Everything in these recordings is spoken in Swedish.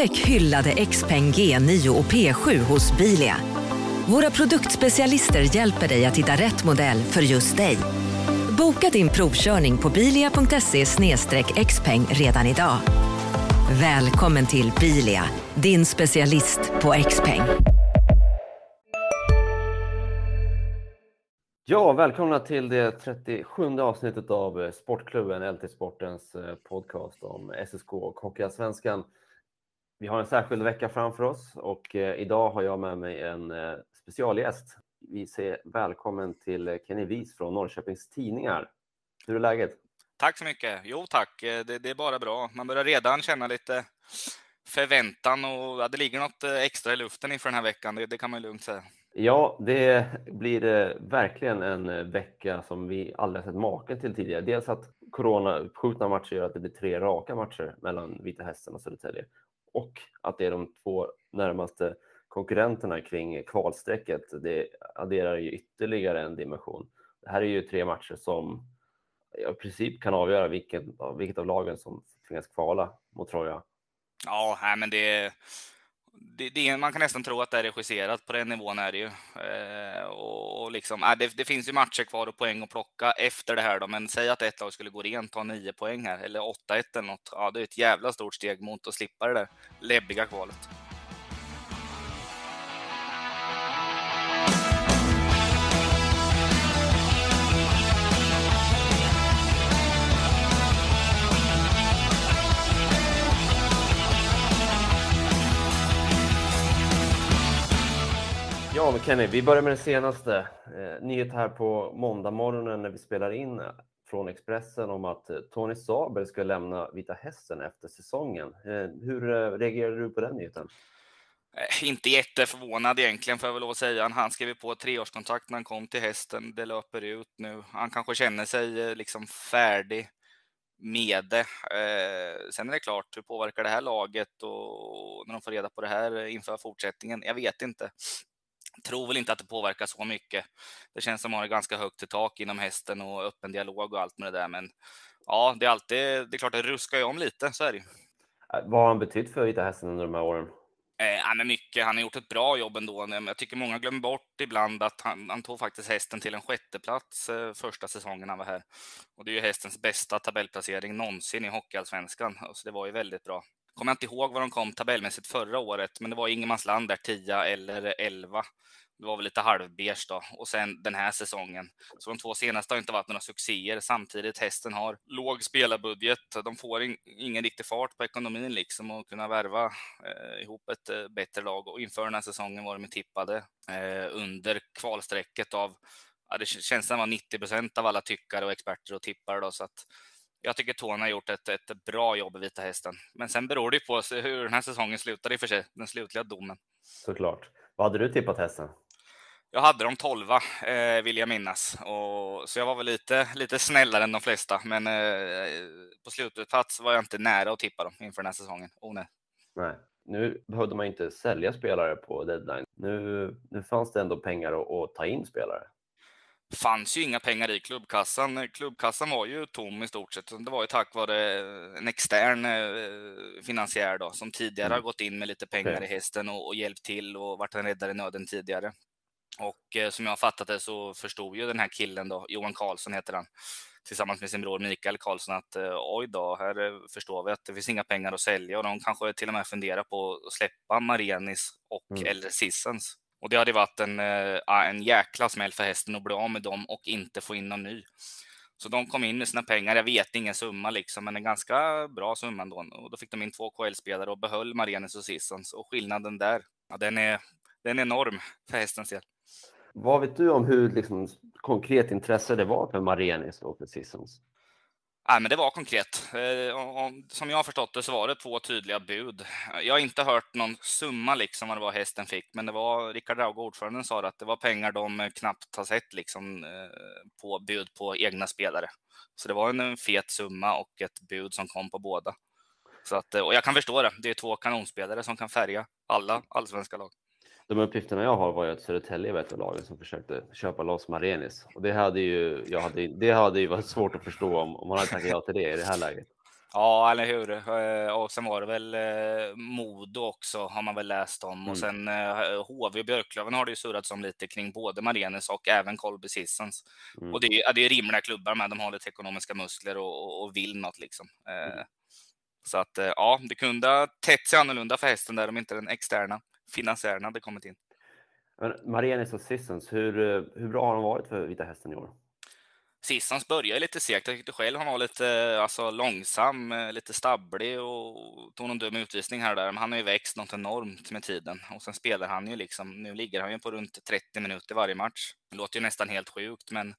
Upptäck hyllade XPeng G9 och P7 hos Bilia. Våra produktspecialister hjälper dig att hitta rätt modell för just dig. Boka din provkörning på bilia.se xpeng redan idag. Välkommen till Bilia, din specialist på XPeng. Ja, välkomna till det 37 avsnittet av eh, Sportklubben, LT Sportens eh, podcast om SSK och Hockeyallsvenskan. Vi har en särskild vecka framför oss och eh, idag har jag med mig en eh, specialgäst. Vi säger välkommen till Kenny Wies från Norrköpings Tidningar. Hur är läget? Tack så mycket. Jo tack, det, det är bara bra. Man börjar redan känna lite förväntan och ja, det ligger något extra i luften inför den här veckan. Det, det kan man lugnt säga. Ja, det blir verkligen en vecka som vi aldrig sett maken till tidigare. Dels att corona-uppskjutna matcher gör att det blir tre raka matcher mellan Vita Hästen och Södertälje och att det är de två närmaste konkurrenterna kring kvalstrecket. Det adderar ju ytterligare en dimension. Det här är ju tre matcher som i princip kan avgöra vilket, vilket av lagen som tvingas kvala mot Troja. Ja, men det, det, det, man kan nästan tro att det är regisserat på den nivån är det ju. Eh, och liksom, äh, det, det, finns ju matcher kvar och poäng att plocka efter det här då, men säg att ett lag skulle gå rent, ta nio poäng här, eller 8-1 eller något. Ja, det är ett jävla stort steg mot att slippa det där läbbiga kvalet. Ja, men Kenny, vi börjar med den senaste. Eh, nyhet här på måndag morgonen när vi spelar in eh, från Expressen om att eh, Tony Saber ska lämna Vita Hästen efter säsongen. Eh, hur eh, reagerar du på den nyheten? Eh, inte jätteförvånad egentligen får jag väl lov att säga. Han skrev på ett treårskontrakt när han kom till hästen. Det löper ut nu. Han kanske känner sig eh, liksom färdig med det. Eh, sen är det klart, hur påverkar det här laget och när de får reda på det här inför fortsättningen? Jag vet inte tror väl inte att det påverkar så mycket. Det känns som att man har ganska högt i tak inom hästen och öppen dialog och allt med det där. Men ja, det är alltid, det är klart det ruskar ju om lite, så är det äh, Vad har han betytt för Vita Hästen under de här åren? Eh, men mycket. Han har gjort ett bra jobb ändå. Jag tycker många glömmer bort ibland att han, han tog faktiskt hästen till en sjätteplats eh, första säsongen han var här. Och det är ju hästens bästa tabellplacering någonsin i Hockeyallsvenskan. Så det var ju väldigt bra kommer jag inte ihåg var de kom tabellmässigt förra året, men det var ingenmansland där 10 eller 11. Det var väl lite halvbeige då och sen den här säsongen. Så de två senaste har inte varit några succéer. Samtidigt hästen har låg spelarbudget. De får in, ingen riktig fart på ekonomin liksom och kunna värva eh, ihop ett eh, bättre lag. Och inför den här säsongen var de tippade eh, under kvalstrecket av Ja, det känns som att 90 procent av alla tyckare och experter och tippare. Då, så att jag tycker Tony har gjort ett, ett bra jobb i Vita Hästen. Men sen beror det ju på hur den här säsongen slutar i och för sig, den slutliga domen. Såklart. Vad hade du tippat hästen? Jag hade dem tolva, eh, vill jag minnas. Och, så jag var väl lite, lite snällare än de flesta. Men eh, på slutplats var jag inte nära att tippa dem inför den här säsongen. Oh, nej. nej. Nu behövde man inte sälja spelare på deadline. Nu, nu fanns det ändå pengar att, att ta in spelare fanns ju inga pengar i klubbkassan. Klubbkassan var ju tom i stort sett. Det var ju tack vare en extern eh, finansiär då, som tidigare mm. har gått in med lite pengar i hästen och, och hjälpt till och varit en räddare i nöden tidigare. Och eh, som jag har fattat det så förstod ju den här killen då, Johan Karlsson heter han, tillsammans med sin bror Mikael Karlsson att eh, oj då, här eh, förstår vi att det finns inga pengar att sälja och de kanske till och med funderar på att släppa Marenis och mm. eller Sissens. Och det hade varit en, eh, en jäkla smäll för hästen att bli av med dem och inte få in någon ny. Så de kom in med sina pengar. Jag vet ingen summa liksom, men en ganska bra summa ändå. Och då fick de in två KL-spelare och behöll Marianes och Sissons. Och skillnaden där, ja, den, är, den är enorm för hästens del. Vad vet du om hur liksom, konkret intresse det var för Marenis och för Sissons? Nej, men det var konkret. Eh, som jag har förstått det så var det två tydliga bud. Jag har inte hört någon summa liksom vad det var hästen fick, men det var Rickard Rauge, ordföranden, sa att det var pengar de knappt har sett liksom eh, på bud på egna spelare. Så det var en fet summa och ett bud som kom på båda. Så att, eh, och jag kan förstå det. Det är två kanonspelare som kan färga alla allsvenska lag de uppgifterna jag har var ju att Södertälje var ett av lagen som försökte köpa loss Marenis och det hade ju, jag hade, det hade ju varit svårt att förstå om, om man hade tackat ja till det i det här läget. Ja, eller hur? Eh, och sen var det väl eh, Modo också, har man väl läst om. Mm. Och sen HV och Björklöven har det ju surrats om lite kring både Marenes och även Colby Sissons. Mm. Och det är, det är rimliga klubbar med, de har lite ekonomiska muskler och, och, och vill något liksom. Mm. Så att ja, det kunde ha tätt sig annorlunda för hästen där om inte den externa finansiären hade kommit in. Marenis och Sissons, hur, hur bra har de varit för Vita Hästen i år? Sissons började lite segt. Jag tyckte själv han var lite alltså, långsam, eh, lite stabblig och tog någon dum utvisning här och där. Men han har ju växt något enormt med tiden och sen spelar han ju liksom. Nu ligger han ju på runt 30 minuter varje match. Det låter ju nästan helt sjukt, men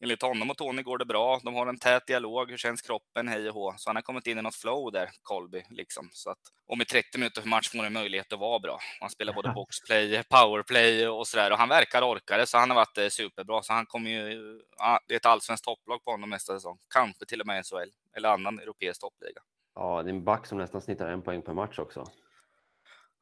enligt honom och Tony går det bra. De har en tät dialog. Hur känns kroppen? Hej och hå. Så han har kommit in i något flow där, Colby. Liksom. Så att, och med 30 minuter för match får han möjlighet att vara bra. Han spelar både boxplay, powerplay och sådär. Och han verkar orka det, så han har varit eh, superbra. Så han kommer ju... Ja, det är ett allsvenskt topplag på honom nästa säsong. Kanske till och med SHL eller annan europeisk toppliga. Ja, det är en back som nästan snittar en poäng per match också.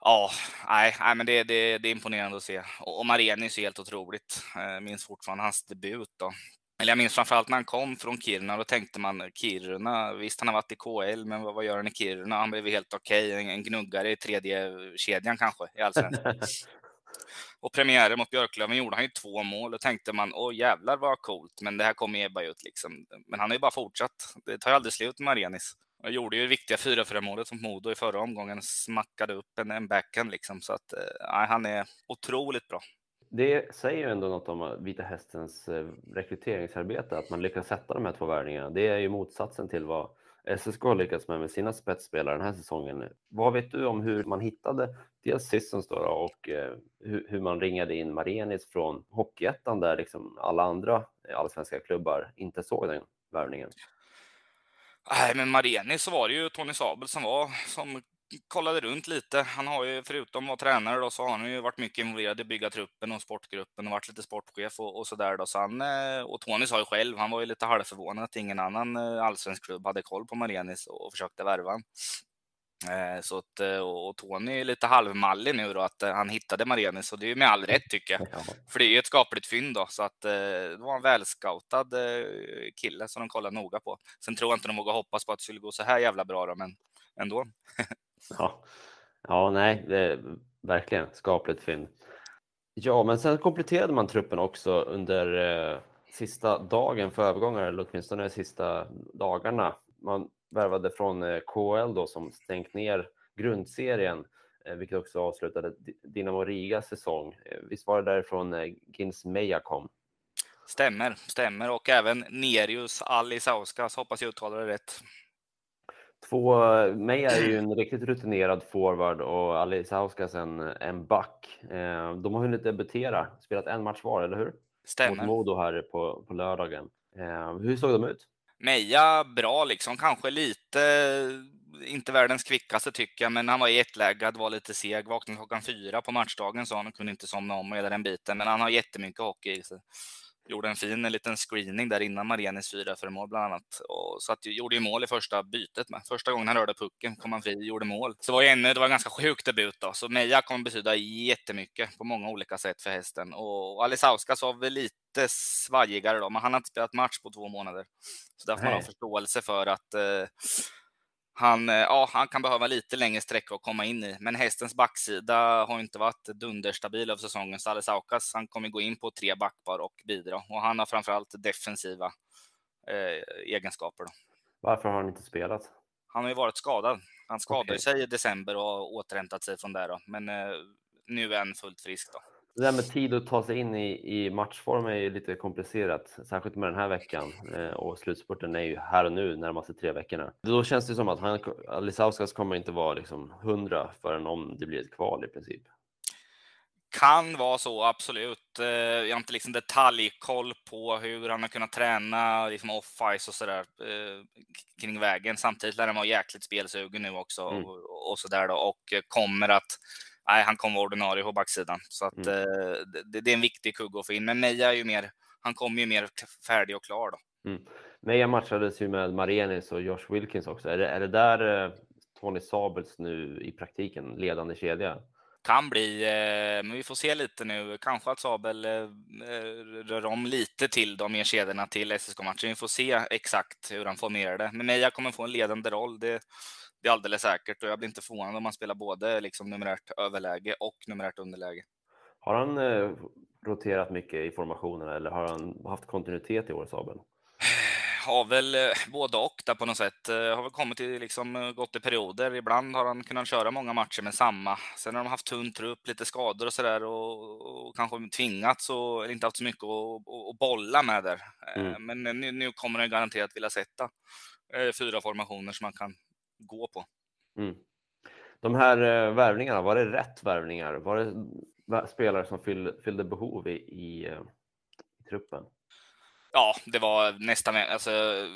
Ja, nej, nej men det, det, det är imponerande att se. Och, Marenis är helt otroligt. Jag minns fortfarande hans debut då. Eller jag minns framförallt när han kom från Kiruna, då tänkte man Kiruna, visst han har varit i KL, men vad, vad gör han i Kiruna? Han blev helt okej, okay. en, en, gnuggare i tredje kedjan kanske i allsvenskan. och premiären mot Björklöven gjorde han ju två mål och tänkte man, åh jävlar vad coolt, men det här kommer ebba ut liksom. Men han har ju bara fortsatt. Det tar ju aldrig slut med Marenis. Jag gjorde ju viktiga 4-4 målet mot Modo i förra omgången, smackade upp en, en backhand liksom, så att eh, han är otroligt bra. Det säger ju ändå något om eh, Vita Hästens eh, rekryteringsarbete, att man lyckas sätta de här två värvningarna. Det är ju motsatsen till vad SSK har lyckats med med sina spetsspelare den här säsongen. Vad vet du om hur man hittade dels Sissons då, och eh, hur, man ringade in Marenis från Hockeyettan där liksom alla andra allsvenska klubbar inte såg den värvningen? Nej, men Marenis så var det ju Tony Sabel som var som kollade runt lite. Han har ju, förutom att vara tränare då, så har han ju varit mycket involverad i bygga truppen och sportgruppen och varit lite sportchef och, och sådär då. Så han, eh, och Tony sa ju själv, han var ju lite halvförvånad att ingen annan eh, allsvensk klubb hade koll på Marenis och försökte värva eh, så att, och Tony är lite halvmallig nu då, att han hittade Marenis och det är ju med all rätt tycker jag. För det är ju ett skapligt fynd då, så att det var en välscoutad kille som de kollade noga på. Sen tror jag inte de vågar hoppas på att det skulle gå så här jävla bra då, men ändå. Ja, ja nej, det är verkligen skapligt fynd. Ja, men sen kompletterade man truppen också under eh, sista dagen för övergångar, eller åtminstone de sista dagarna. Man värvade från eh, KL då som stängt ner grundserien, eh, vilket också avslutade Dinamo Rigas säsong. Eh, visst var det därifrån eh, Gins Meja kom? Stämmer, stämmer och även Nerius Alisauskas, hoppas jag uttalar det rätt. Två, Meja är ju en riktigt rutinerad forward och Alice Hauskas en, en back. Eh, de har hunnit debutera, spelat en match var, eller hur? Stämmer. Mot Modo här på, på lördagen. Eh, hur såg de ut? Meja bra liksom, kanske lite, inte världens kvickaste tycker jag, men han var jetlaggad, var lite seg, vaknade klockan fyra på matchdagen sa han och kunde inte somna om hela den biten, men han har jättemycket hockey i sig gjorde en fin en liten screening där innan fyra för mål bland annat. Och så att gjorde ju mål i första bytet med. Första gången han rörde pucken kom han fri, gjorde mål. Så det var ju ännu, det var en ganska sjuk debut då. Så Meja kommer betyda jättemycket på många olika sätt för hästen. Och Alisauskas var väl lite svajigare då, men han har inte spelat match på två månader. Så där får man ha förståelse för att eh, han, eh, ja, han kan behöva lite längre sträcka att komma in i, men hästens backsida har inte varit dunderstabil över säsongen. Så Aukas, han kommer gå in på tre backpar och bidra och han har framförallt defensiva eh, egenskaper. Då. Varför har han inte spelat? Han har ju varit skadad. Han skadade okay. sig i december och har återhämtat sig från det, då. men eh, nu är han fullt frisk. Då. Det där med tid att ta sig in i, i matchform är ju lite komplicerat, särskilt med den här veckan. Eh, och slutspurten är ju här och nu, närmaste tre veckorna. Då känns det som att han, Lisauskas kommer inte vara liksom 100 förrän om det blir ett kval i princip. Kan vara så, absolut. Eh, jag har inte liksom detaljkoll på hur han har kunnat träna liksom off-ice och sådär eh, kring vägen. Samtidigt lär han vara jäkligt spelsugen nu också mm. och, och sådär då och kommer att nej, han kommer ordinarie på backsidan. Så att, mm. eh, det, det, är en viktig kugge att få in. Men Meja är ju mer, han kommer ju mer färdig och klar då. Mm. Meja matchades ju med Marenis och Josh Wilkins också. Är det, är det där eh, Tony Sabels nu i praktiken ledande kedja? kan bli, eh, men vi får se lite nu. Kanske att Sabel rör om lite till de kedjorna till SSK-matchen. Vi får se exakt hur han formerar det. Men Meja kommer få en ledande roll. Det, det är alldeles säkert och jag blir inte förvånad om han spelar både liksom numerärt överläge och numerärt underläge. Har han eh, roterat mycket i formationerna eller har han haft kontinuitet i år, Sabel? har väl eh, både och där på något sätt. Eh, har väl kommit till liksom eh, gått i perioder. Ibland har han kunnat köra många matcher med samma. Sen har de haft tunn trupp, lite skador och sådär och, och kanske tvingats och eller inte haft så mycket att, att bolla med där. Mm. Men nu, nu kommer han garanterat vilja sätta fyra formationer som man kan gå på. Mm. De här eh, värvningarna, var det rätt värvningar? Var det spelare som fyllde, behov i, i, eh, i truppen? Ja, det var nästan, alltså, eh,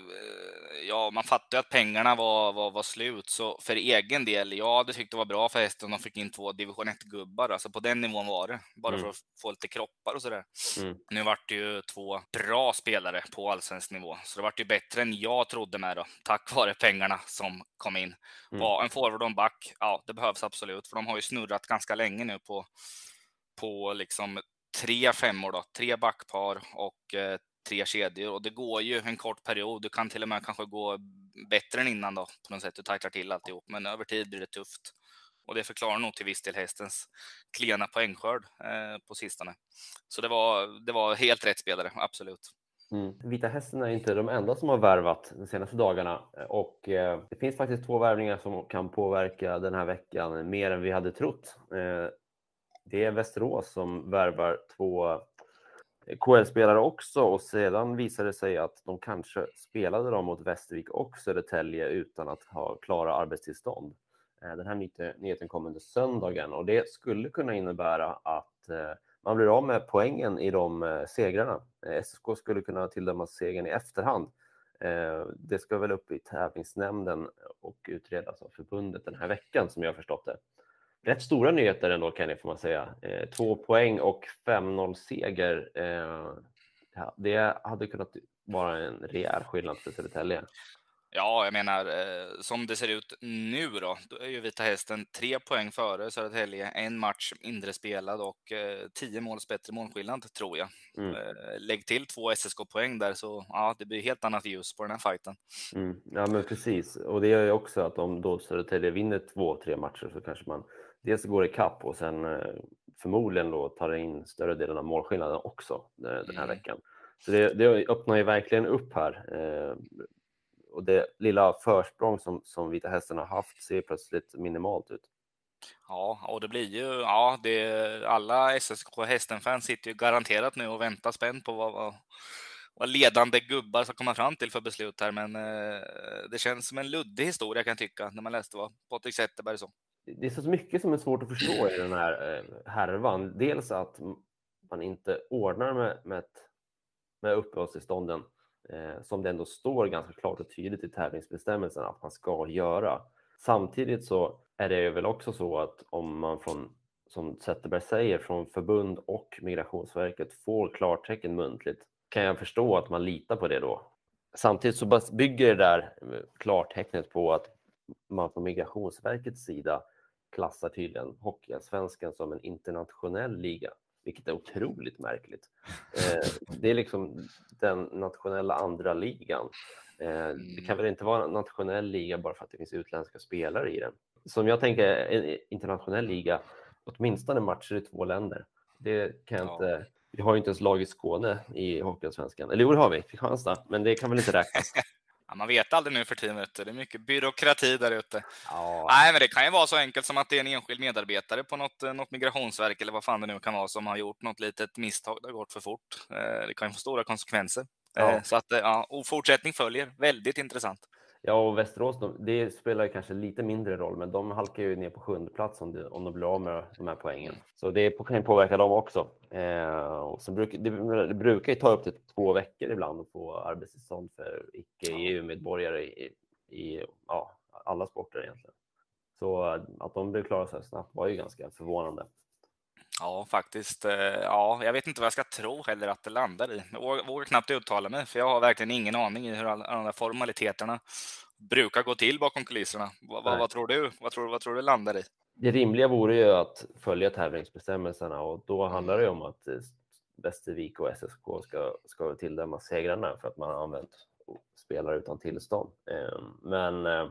ja, man fattar ju att pengarna var, var, var slut, så för egen del, jag hade tyckt det var bra för hästen de fick in två division 1-gubbar, alltså på den nivån var det, bara mm. för att få lite kroppar och sådär. Mm. Nu vart det ju två bra spelare på allsvensk nivå, så det vart ju bättre än jag trodde med då, tack vare pengarna som kom in. Mm. Ja, en forward och en back, ja, det behövs absolut, för de har ju snurrat ganska länge nu på, på liksom tre femmor då, tre backpar och eh, tre kedjor och det går ju en kort period. Du kan till och med kanske gå bättre än innan då på något sätt. Du tajtar till alltihop, men över tid blir det tufft. Och det förklarar nog till viss del hästens klena poängskörd eh, på sistone. Så det var, det var helt rätt spelare, absolut. Mm. Vita hästen är inte de enda som har värvat de senaste dagarna eh, och eh, det finns faktiskt två värvningar som kan påverka den här veckan mer än vi hade trott. Eh, det är Västerås som värvar två KL-spelare också och sedan visade det sig att de kanske spelade dem mot Västervik och Södertälje utan att ha klara arbetstillstånd. Eh, den här nyheten kom under söndagen och det skulle kunna innebära att eh, man blir av med poängen i de eh, segrarna. SSK skulle kunna tilldömas segern i efterhand. Det ska väl upp i tävlingsnämnden och utredas av förbundet den här veckan som jag har förstått det rätt stora nyheter ändå Kenny får man säga. Eh, två poäng och 5-0 seger. Eh, det hade kunnat vara en rejäl skillnad för Södertälje. Ja, jag menar eh, som det ser ut nu då, då är ju Vita Hästen tre poäng före Södertälje, en match mindre spelad och eh, tio måls bättre målskillnad tror jag. Mm. Eh, lägg till två SSK-poäng där så ja, det blir helt annat ljus på den här fighten. Mm. Ja, men precis. Och det gör ju också att om då Södertälje vinner två, tre matcher så kanske man dels går ikapp och sen eh, förmodligen då tar in större delen av målskillnaden också eh, den här mm. veckan. Så det, det, öppnar ju verkligen upp här. Eh, och det lilla försprång som, som Vita Hästen har haft ser plötsligt minimalt ut. Ja, och det blir ju, ja, det, alla SSK Hästen-fans sitter ju garanterat nu och väntar spänt på vad, vad, vad ledande gubbar ska komma fram till för beslut här, men eh, det känns som en luddig historia kan jag tycka när man läste vad Patrik Zetterberg sa det är så mycket som är svårt att förstå i den här eh, härvan. Dels att man inte ordnar med, med, med uppehållstillstånden eh, som det ändå står ganska klart och tydligt i tävlingsbestämmelserna att man ska göra. Samtidigt så är det väl också så att om man från, som Zetterberg säger, från förbund och Migrationsverket får klartecken muntligt kan jag förstå att man litar på det då. Samtidigt så bygger det där eh, klartecknet på att man från Migrationsverkets sida klassar tydligen Hockeyallsvenskan som en internationell liga, vilket är otroligt märkligt. Eh, det är liksom den nationella andra ligan. Eh, det kan väl inte vara en nationell liga bara för att det finns utländska spelare i den. Som jag tänker en internationell liga, åtminstone matcher i två länder. Det kan jag ja. inte. Vi har ju inte ens lag i Skåne i Hockeyallsvenskan. Eller jo, det har vi, Kristianstad, men det kan väl inte räknas. Ja, man vet aldrig nu för tiden, det är mycket byråkrati där ute. Ja. Nej, men det kan ju vara så enkelt som att det är en enskild medarbetare på något, eh, något migrationsverk eller vad fan det nu kan vara som har gjort något litet misstag. Det har gått för fort. Eh, det kan ju få stora konsekvenser. Ja. Eh, så att ja, fortsättning följer. Väldigt intressant. Ja, och Västerås, det spelar kanske lite mindre roll, men de halkar ju ner på sjunde plats om, det, om de blir av med de här poängen. Så det kan ju påverka dem också. Eh, och sen bruk, det, det, brukar ju ta upp till två veckor ibland att få arbetstillstånd för icke-EU-medborgare i, i ja, alla sporter egentligen. Så eh, att de blev klara så här snabbt var ju ganska förvånande. Ja, faktiskt. Eh, ja, jag vet inte vad jag ska tro heller att det landar i. Jag vågar knappt uttala mig, för jag har verkligen ingen aning i hur alla de där formaliteterna brukar gå till bakom kulisserna. Vad, vad, vad, tror du? Vad tror, vad tror du landar i? det rimliga vore ju att följa tävlingsbestämmelserna och då handlar det om att Västervik och SSK ska, ska tilldömas segrarna för att man har använt spelare utan tillstånd. Ehm, men eh,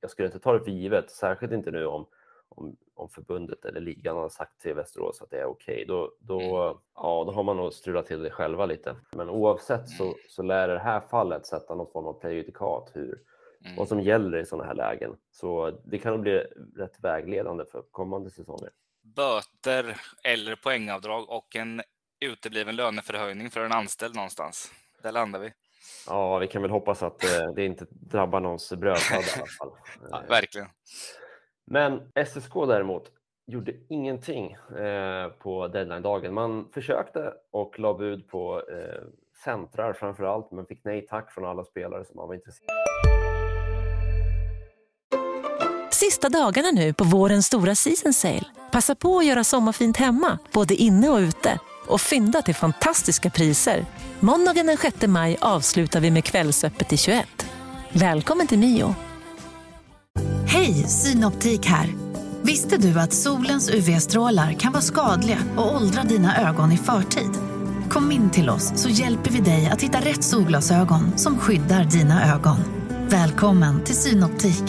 jag skulle inte ta det för givet, särskilt inte nu om, om, om förbundet eller ligan har sagt till Västerås att det är okej. Okay. Då, då, mm. ja, då har man nog strulat till det själva lite. Men oavsett så, mm. så lär det här fallet sätta något form av prejudikat hur, mm. vad som gäller i sådana här lägen. Så det kan nog bli rätt vägledande för kommande säsonger. Böter eller poängavdrag och en utebliven löneförhöjning för en anställd någonstans. Där landar vi. Ja, vi kan väl hoppas att eh, det inte drabbar någons brödföda i alla fall. ja, verkligen. Men SSK däremot gjorde ingenting eh, på deadline-dagen. Man försökte och la bud på eh, centrar framför allt, men fick nej tack från alla spelare som man var intresserad Sista dagarna nu på vårens stora season sale. Passa på att göra sommarfint hemma, både inne och ute och fynda till fantastiska priser. Måndagen den 6 maj avslutar vi med Kvällsöppet i 21. Välkommen till Mio. Hej, Synoptik här. Visste du att solens UV-strålar kan vara skadliga och åldra dina ögon i förtid? Kom in till oss så hjälper vi dig att hitta rätt solglasögon som skyddar dina ögon. Välkommen till Synoptik.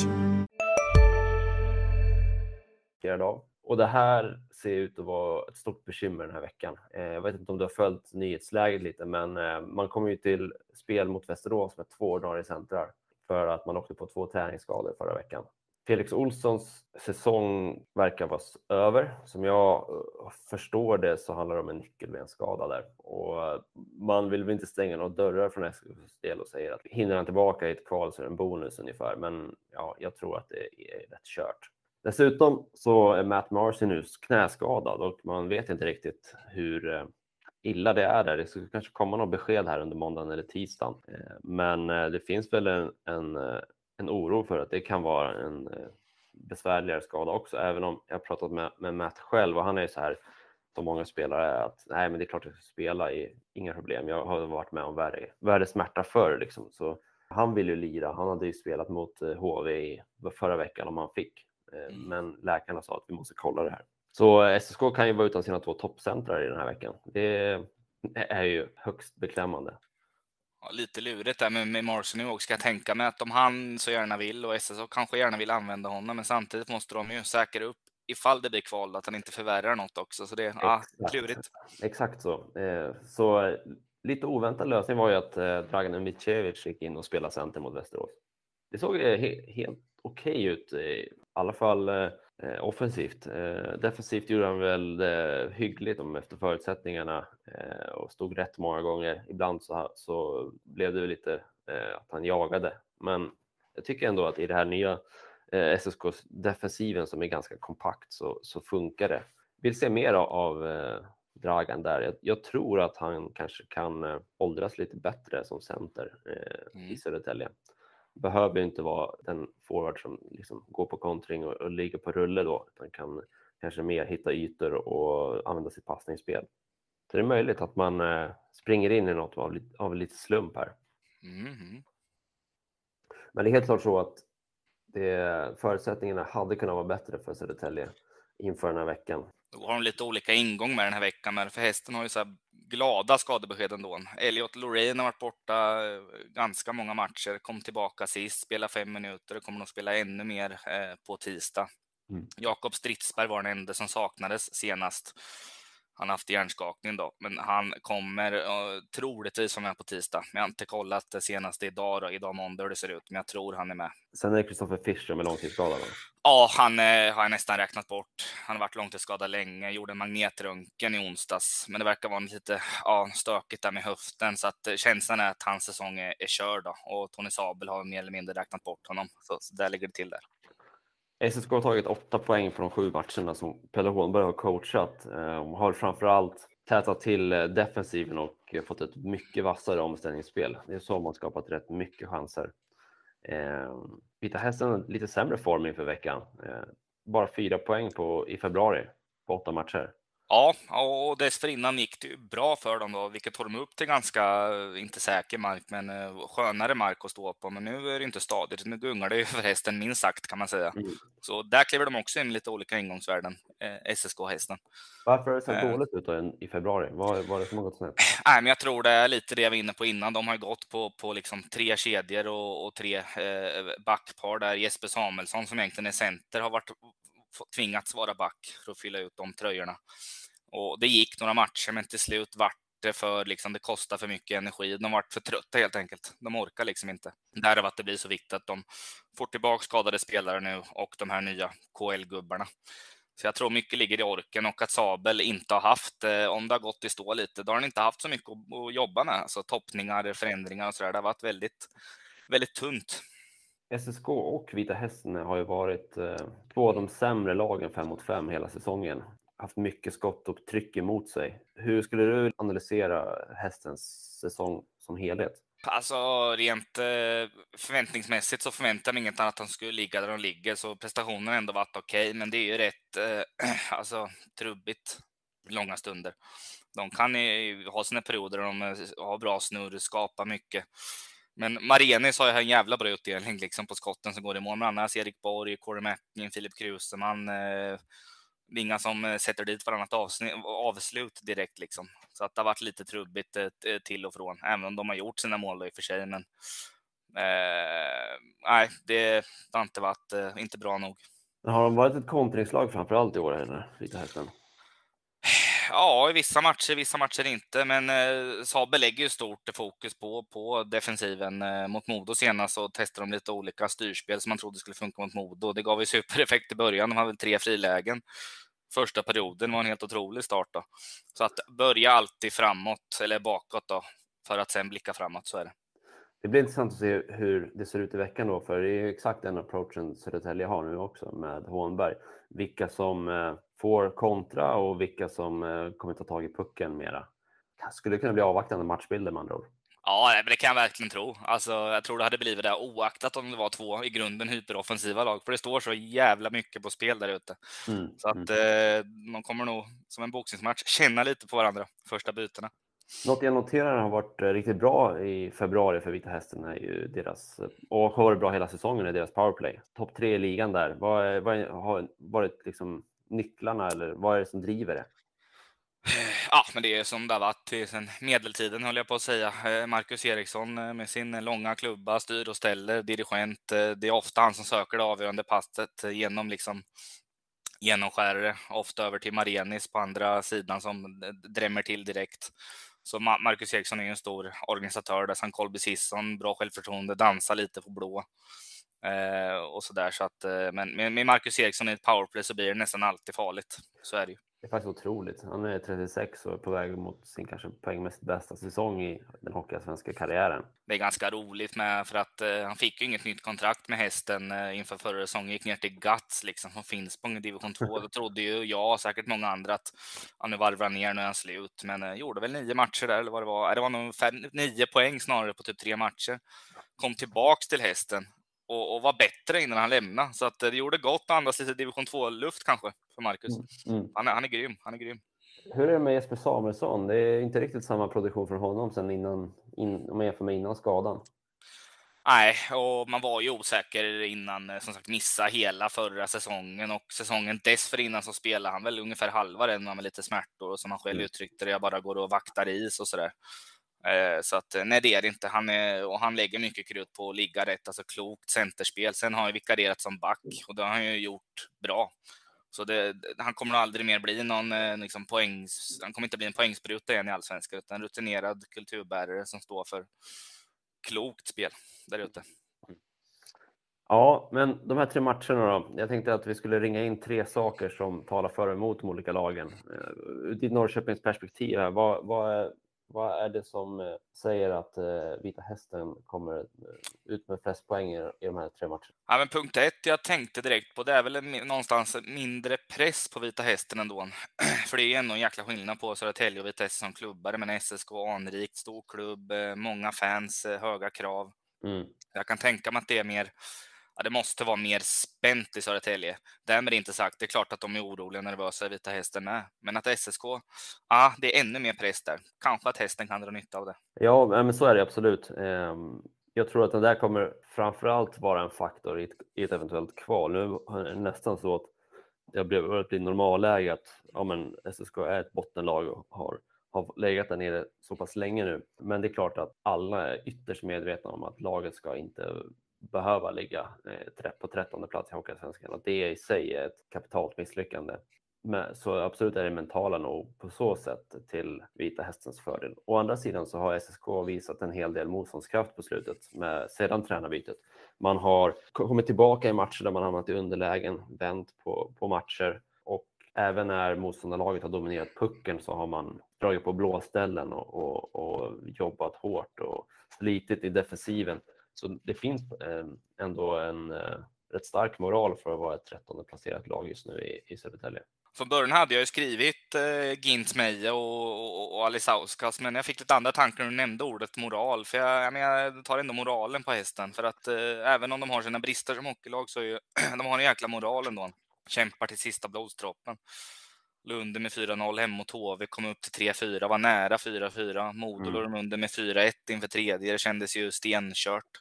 Och det här ser ut att vara ett stort bekymmer den här veckan. Eh, jag vet inte om du har följt nyhetsläget lite, men eh, man kommer ju till spel mot Västerås med två ordinarie centrar för att man åkte på två träningsskador förra veckan. Felix Olssons säsong verkar vara över. Som jag eh, förstår det så handlar det om en nyckelbensskada där och eh, man vill väl inte stänga några dörrar från SKs del och säger att hinner han tillbaka i ett kval så är det en bonus ungefär. Men ja, jag tror att det är rätt kört. Dessutom så är Matt Marcy nu knäskadad och man vet inte riktigt hur eh, illa det är där. Det ska kanske komma något besked här under måndagen eller tisdagen. Men det finns väl en, en, en oro för att det kan vara en besvärligare skada också, även om jag har pratat med, med Matt själv och han är så här som många spelare är att nej, men det är klart jag ska spela, i, inga problem. Jag har varit med om värre, värre smärta förr liksom. Så han vill ju lira. Han hade ju spelat mot HV förra veckan om han fick Eh, mm. Men läkarna sa att vi måste kolla det här. Så SSK kan ju vara utan sina två toppcentrar i den här veckan. Det är ju högst beklämmande. Ja, lite lurigt där med, med Morrison nu också. Ska jag tänka mig att om han så gärna vill och SSK kanske gärna vill använda honom, men samtidigt måste de ju säkra upp ifall det blir kval, att han inte förvärrar något också. Så det är ja, klurigt. Exakt så. Eh, så lite oväntad lösning var ju att eh, Dragan Micevic gick in och spelade center mot Västerås. Det såg helt okej okay ut, i alla fall eh, offensivt. Eh, defensivt gjorde han väl eh, hyggligt om efter förutsättningarna eh, och stod rätt många gånger. Ibland så, så blev det lite eh, att han jagade, men jag tycker ändå att i det här nya eh, SSKs defensiven som är ganska kompakt så, så funkar det. Vill se mer av eh, Dragan där. Jag, jag, tror att han kanske kan eh, åldras lite bättre som center eh, mm. i Södertälje behöver inte vara den forward som liksom går på kontring och, och ligger på rulle då, utan kan kanske mer hitta ytor och använda sitt passningsspel. Så det är möjligt att man eh, springer in i något av, av lite slump här. Mm. Men det är helt klart så att det, förutsättningarna hade kunnat vara bättre för Södertälje inför den här veckan. Då har de lite olika ingång med den här veckan, men för hästen har ju så glada skadebesked ändå. Elliot Loreen har varit borta eh, ganska många matcher, kom tillbaka sist, spelade fem minuter och kommer nog spela ännu mer eh, på tisdag. Mm. Jakob Stridsberg var den enda som saknades senast. Han har haft hjärnskakning då, men han kommer uh, troligtvis vara med på tisdag. Jag har inte kollat det senaste idag, då, idag måndag hur det ser ut, men jag tror han är med. Sen är det Kristoffer Fischer med långtidsskada. Ja, han eh, har jag nästan räknat bort. Han har varit långtidsskadad länge, gjorde en magnetröntgen i onsdags, men det verkar vara lite ja, stökigt där med höften, så att eh, känslan är att hans säsong är, är körd då. och Tony Sabel har mer eller mindre räknat bort honom, så, så där ligger det till där. SSK har tagit åtta poäng på de sju matcherna som Pelle Hånberg har coachat. Eh, de har framförallt tätat till eh, defensiven och eh, fått ett mycket vassare omställningsspel. Det är så man skapat rätt mycket chanser. Vita Hästen lite sämre form inför veckan. Bara fyra poäng på, i februari på åtta matcher. Ja, och dessförinnan gick det bra för dem då, vilket tog dem upp till ganska, inte säker mark, men eh, skönare mark att stå på. Men nu är det inte stadigt, nu gungar det ju för hästen minst sagt kan man säga. Mm. Så där kliver de också in lite olika ingångsvärden, eh, SSK-hästen. Varför har det sett eh. dåligt ut då i februari? Vad var det som har gått snett? Nej, men jag tror det är lite det jag var inne på innan. De har gått på, på liksom tre kedjor och, och tre eh, backpar där Jesper Samuelsson som egentligen är center har varit tvingats vara back för att fylla ut de tröjorna. Och det gick några matcher, men till slut vart det för, liksom, det kostar för mycket energi. De vart för trötta helt enkelt. De orkar liksom inte. Därav att det blir så viktigt att de får tillbaka skadade spelare nu och de här nya KL-gubbarna. Så jag tror mycket ligger i orken och att Sabel inte har haft, eh, om det har gått i stå lite, då har han inte haft så mycket att, jobba med. Alltså toppningar, förändringar och så där. Det har varit väldigt, väldigt tunt. SSK och Vita Hästen har ju varit eh, två av de sämre lagen fem mot fem hela säsongen. Haft mycket skott och tryck emot sig. Hur skulle du analysera hästens säsong som helhet? Alltså rent eh, förväntningsmässigt så förväntar jag mig inget annat att de skulle ligga där de ligger, så prestationen har ändå varit okej, okay, men det är ju rätt eh, alltså, trubbigt långa stunder. De kan ju ha sina perioder där de eh, har bra snurr, skapar mycket. Men Marenis har ju en jävla bra utdelning liksom på skotten som går i mål. Men annars Erik Borg, Corey Mackin, Filip Kruseman. Eh, det är inga som eh, sätter dit varannat avslut direkt liksom. Så att det har varit lite trubbigt eh, till och från, även om de har gjort sina mål i och för sig. Men eh, nej, det, har inte varit eh, inte bra nog. Har de varit ett kontringslag framför allt i år, eller? Vita hästen? Ja, i vissa matcher, vissa matcher inte. Men eh, Saab lägger ju stort fokus på, på defensiven. Eh, mot Modo senast så testade de lite olika styrspel som man trodde skulle funka mot Modo. Det gav ju supereffekt i början. De hade väl tre frilägen. Första perioden var en helt otrolig start. Då. Så att börja alltid framåt, eller bakåt då, för att sen blicka framåt, så är det. Det blir intressant att se hur det ser ut i veckan då, för det är exakt den approachen Södertälje har nu också med Hånberg. Vilka som eh, får kontra och vilka som eh, kommer ta tag i pucken mera. Skulle det kunna bli avvaktande matchbilder med andra ord? Ja, det kan jag verkligen tro. Alltså, jag tror det hade blivit det oaktat om det var två i grunden hyperoffensiva lag, för det står så jävla mycket på spel där ute. Mm, så att mm. eh, de kommer nog som en boxningsmatch känna lite på varandra första bytena. Något jag noterar har varit eh, riktigt bra i februari för Vita Hästen är ju deras, och har varit bra hela säsongen, är deras powerplay. Topp tre i ligan där. Vad, vad har varit liksom nycklarna eller vad är det som driver det? Ja, men det är som det har varit sedan medeltiden höll jag på att säga. Eh, Marcus Eriksson eh, med sin långa klubba, styr och ställer, dirigent. Eh, det är ofta han som söker det avgörande passet genom liksom genomskärare, ofta över till Marenis på andra sidan som drämmer till direkt. Så Marcus Eriksson är ju en stor organisatör där. Sen Colby Sisson, bra självförtroende, dansar lite på blå. Eh, och sådär. Så att, eh, men med Marcus Eriksson i ett powerplay så blir det nästan alltid farligt. Så är det ju. Det är faktiskt otroligt. Han är 36 och är på väg mot sin kanske poängmässigt bästa säsong i den hockeyallsvenska karriären. Det är ganska roligt med för att eh, han fick ju inget nytt kontrakt med hästen eh, inför förra säsongen. Gick ner till Guts liksom från Finspång i division 2. Då trodde ju jag och säkert många andra att ja, nu varvar han ner, nu är han slut. Men eh, gjorde väl nio matcher där eller vad det var. Det var nog fem, nio poäng snarare på typ tre matcher. Kom tillbaks till hästen och, och var bättre innan han lämnade. Så att eh, det gjorde gott att andas lite division 2-luft kanske för Marcus. Mm. Mm. Han, är, han är grym. Han är grym. Hur är det med Jesper Samuelsson? Det är inte riktigt samma produktion från honom sen innan, in, om man jämför med innan skadan. Nej, och man var ju osäker innan, eh, som sagt, missa hela förra säsongen och säsongen dessförinnan så spelade han väl ungefär halva den med lite smärtor och som han själv mm. uttryckte det, jag bara går och vaktar is och sådär. Eh, så att nej, det är det inte. Han, är, och han lägger mycket krut på att ligga rätt, alltså klokt centerspel. Sen har han vikarierat som back och det har han ju gjort bra. Så det, han kommer aldrig mer bli någon eh, liksom, poängs... Han kommer inte bli en poängspruta igen i allsvenskan, utan rutinerad kulturbärare som står för klokt spel där ute. Ja, men de här tre matcherna då. Jag tänkte att vi skulle ringa in tre saker som talar för och emot de olika lagen. Eh, ur Norrköpings perspektiv, här, vad, vad, är, vad är det som eh, säger att eh, Vita Hästen kommer eh, ut med flest poäng i de här tre matcherna? Ja, men punkt ett jag tänkte direkt på, det är väl en, någonstans mindre press på Vita Hästen ändå. För det är ändå en jäkla skillnad på Södertälje och Vita Hästen som klubbar. Men SSK, anrikt, stor klubb, många fans, höga krav. Mm. Jag kan tänka mig att det är mer ja, det måste vara mer spänt i Södertälje. Därmed inte sagt, det är klart att de är oroliga och nervösa i Vita Hästen med. Men att SSK, ja, det är ännu mer press där. Kanske att hästen kan dra nytta av det. Ja, men så är det absolut. Ehm, jag tror att det där kommer framför allt vara en faktor i ett, i ett eventuellt kval. Nu är det nästan så att det börjar bli normalläge att ja, men SSK är ett bottenlag och har, har legat där nere så pass länge nu. Men det är klart att alla är ytterst medvetna om att laget ska inte behöva ligga eh, på trettonde plats i Hockeyallsvenskan. Att det i sig är ett kapitalt misslyckande. Men, så absolut är det mentala nog på så sätt till Vita Hästens fördel. Å andra sidan så har SSK visat en hel del motståndskraft på slutet med, sedan tränarbytet. Man har kommit tillbaka i matcher där man hamnat i underlägen, vänt på, på matcher och även när motståndarlaget har dominerat pucken så har man dragit på blåställen och, och, och jobbat hårt och slitit i defensiven. Så det finns eh, ändå en eh, rätt stark moral för att vara ett trettonde placerat lag just nu i, i Södertälje. Från början hade jag ju skrivit eh, Gint Meje och, och, och Alisauskas, men jag fick lite andra tankar när du nämnde ordet moral. För jag, jag, menar, jag tar ändå moralen på hästen. För att eh, även om de har sina brister som hockeylag så är ju, de har en jäkla moral ändå. Kämpar till sista blodsdroppen. Lunde med 4-0 hemma mot HV, kom upp till 3-4, var nära 4-4. Modo mm. låg de under med 4-1 inför tredje. Det kändes ju stenkört.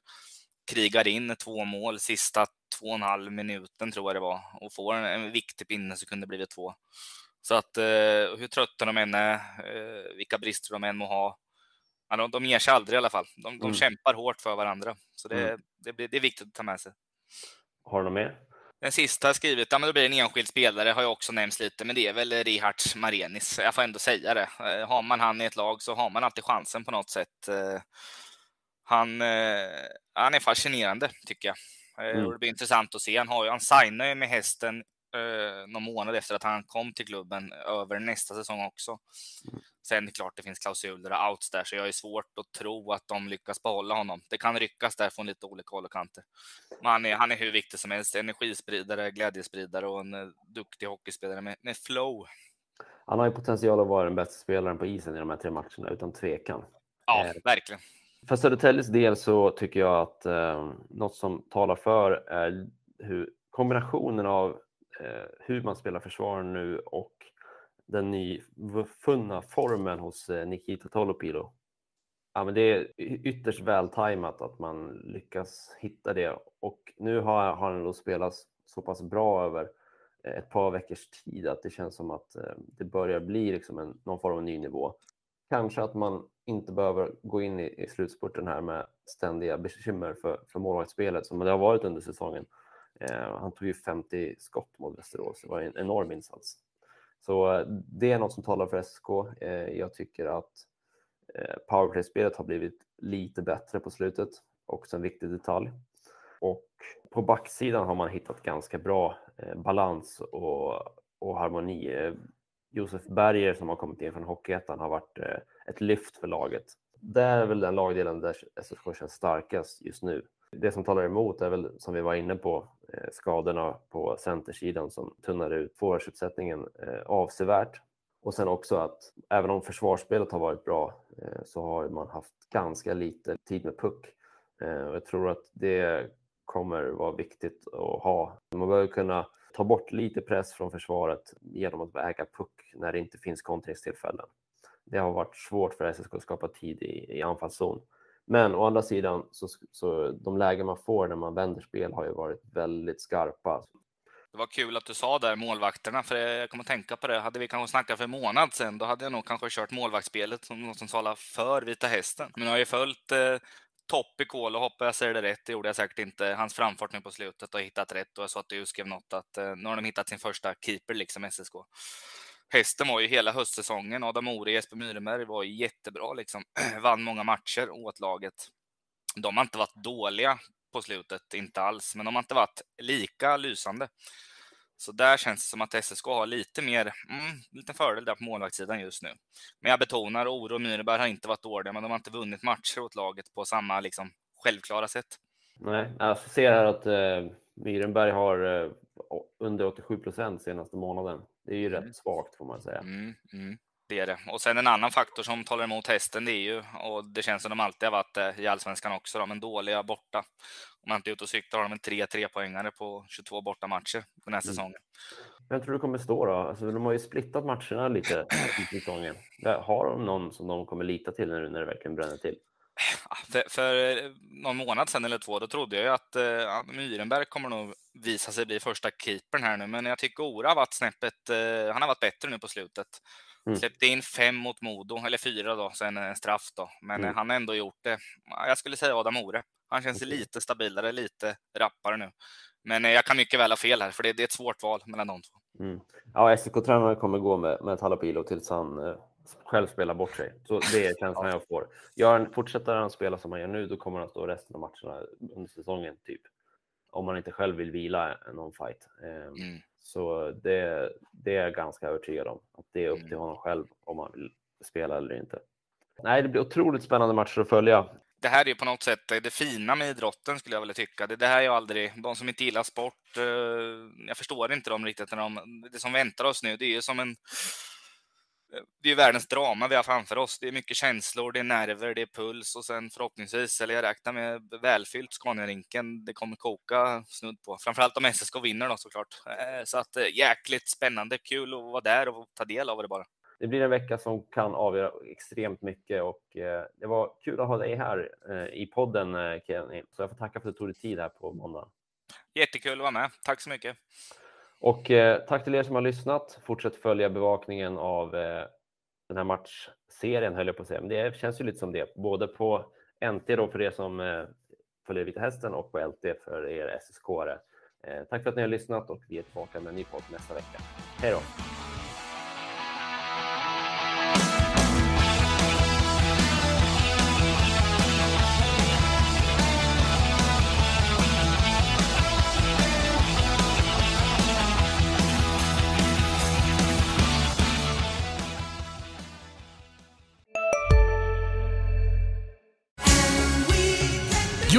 Krigar in två mål sista två och en halv minuten tror jag det var och får en, en viktig pinne så kunde det blivit två. Så att eh, hur trötta de än är, eh, vilka brister de än må ha, ja, de, de ger sig aldrig i alla fall. De, de mm. kämpar hårt för varandra, så det, mm. det, det, det, är viktigt att ta med sig. Har du något mer? Den sista jag skrivit, ja men då blir det en enskild spelare, har jag också nämnt lite, men det är väl Rihards Marenis. Jag får ändå säga det. Eh, har man han i ett lag så har man alltid chansen på något sätt. Eh, han, eh, han är fascinerande tycker jag. Mm. Och det blir intressant att se. Han, har, han signar ju med hästen eh, någon månad efter att han kom till klubben över nästa säsong också. Sen klart det finns klausuler och outs där, så jag är svårt att tro att de lyckas behålla honom. Det kan ryckas där från lite olika håll och kanter. Men han är, han är hur viktig som helst. Energispridare, glädjespridare och en uh, duktig hockeyspelare med, med flow. Han har ju potential att vara den bästa spelaren på isen i de här tre matcherna, utan tvekan. Ja, eh, verkligen. För Södertäljes del så tycker jag att eh, något som talar för är hur kombinationen av eh, hur man spelar försvar nu och den nyfunna formen hos eh, Nikita Tolopilo. Ja, men det är ytterst vältajmat att man lyckas hitta det och nu har, har han då spelat så pass bra över eh, ett par veckors tid att det känns som att eh, det börjar bli liksom en, någon form av ny nivå. Kanske att man inte behöver gå in i, i slutspurten här med ständiga bekymmer för, för målvaktsspelet som det har varit under säsongen. Eh, han tog ju 50 skott mot Västerås, det var en enorm insats. Så eh, det är något som talar för SK. Eh, jag tycker att eh, powerplay-spelet har blivit lite bättre på slutet, också en viktig detalj. Och på backsidan har man hittat ganska bra balans och, och harmoni. Josef Berger som har kommit in från Hockeyettan har varit ett lyft för laget. Det är väl den lagdelen där SSK känns starkast just nu. Det som talar emot är väl, som vi var inne på, eh, skadorna på centersidan som tunnar ut forwardsuppsättningen eh, avsevärt. Och sen också att även om försvarsspelet har varit bra eh, så har man haft ganska lite tid med puck. Och jag tror att det kommer vara viktigt att ha. Man behöver kunna ta bort lite press från försvaret genom att äga puck när det inte finns kontringstillfällen. Det har varit svårt för SSK att skapa tid i, i anfallszon. Men å andra sidan, så, så de lägen man får när man vänder spel har ju varit väldigt skarpa. Det var kul att du sa där målvakterna, för jag kommer att tänka på det. Hade vi kanske snackat för en månad sedan, då hade jag nog kanske kört målvaktsspelet som något som talar för Vita Hästen. Men jag har ju följt eh, topp i kol och hoppas jag säger det rätt. Det gjorde jag säkert inte. Hans framfart nu på slutet och hittat rätt. Och jag sa att du skrev något att eh, nu har de hittat sin första keeper, liksom SSK. Hästen var ju hela höstsäsongen. Adam Ore, Jesper Myrenberg var jättebra, liksom. Vann många matcher åt laget. De har inte varit dåliga på slutet, inte alls, men de har inte varit lika lysande. Så där känns det som att SSK har lite mer, mm, lite fördel där på målvaktssidan just nu. Men jag betonar, Oro och Myreberg har inte varit dåliga, men de har inte vunnit matcher åt laget på samma liksom, självklara sätt. Nej, jag ser här att eh, Myrenberg har eh, under 87 procent senaste månaden. Det är ju mm. rätt svagt får man säga. Mm, mm, det är det. Och sen en annan faktor som talar emot hästen, det är ju, och det känns som de alltid har varit i allsvenskan också, då, men dåliga borta. om jag inte är ute och cyklar har de en 3-3 poängare på 22 borta matcher den här Mm. säsongen. Vem tror du kommer stå då? Alltså, de har ju splittat matcherna lite i säsongen. Har de någon som de kommer lita till nu när det verkligen bränner till? För, för någon månad sedan eller två, då trodde jag ju att eh, Myrenberg kommer nog visa sig bli första keepern här nu, men jag tycker Ora har varit snäppet, eh, han har varit bättre nu på slutet. Mm. Släppte in fem mot Modo, eller fyra då, sen en straff då, men Mm. eh, han har ändå gjort det. Ja, Jag skulle säga Adam Ore. Han känns Okej. lite stabilare, lite rappare nu. Men eh, jag kan mycket väl ha fel här, för det, det är ett svårt val mellan de två. Mm. Ja, SK-tränaren kommer gå med, med Talapilo tills han eh, själv spelar bort sig. Så det är känslan jag får. Gör han, fortsätter han spela som han gör nu, då kommer han stå resten av matcherna under säsongen, typ. Om man inte själv vill vila någon fight. Eh, Mm. Så det, det är jag ganska övertygad om. Att det är upp Mm. till honom själv om han vill spela eller inte. Nej, det blir otroligt spännande matcher att följa. det här är ju på något sätt det fina med idrotten skulle jag vilja tycka. Det, det här är ju aldrig, de som inte gillar sport, eh, jag förstår inte dem riktigt. När de, det som väntar oss nu, det är ju som en det är världens drama vi har framför oss. Det är mycket känslor, det är nerver, det är puls och sen förhoppningsvis, eller jag räknar med välfyllt Scaniarinken. Det kommer koka snudd på. Framförallt om SSK vinner då såklart. Eh, Så att eh, jäkligt spännande, kul att vara där och ta del av det bara. Det blir en vecka som kan avgöra extremt mycket och eh, det var kul att ha dig här i podden Kenny. Så jag får tacka för att du tog dig tid här på måndag. Jättekul att vara med. Tack så mycket. Och eh, tack till er som har lyssnat. Fortsätt följa bevakningen av eh, den här matchserien höll jag på att säga. Men det känns ju lite som det, både på NT då för er som eh, följer Vita Hästen och på LT för er SSK-are. Eh, tack för att ni har lyssnat och vi är tillbaka med en ny podd nästa vecka. Hej då!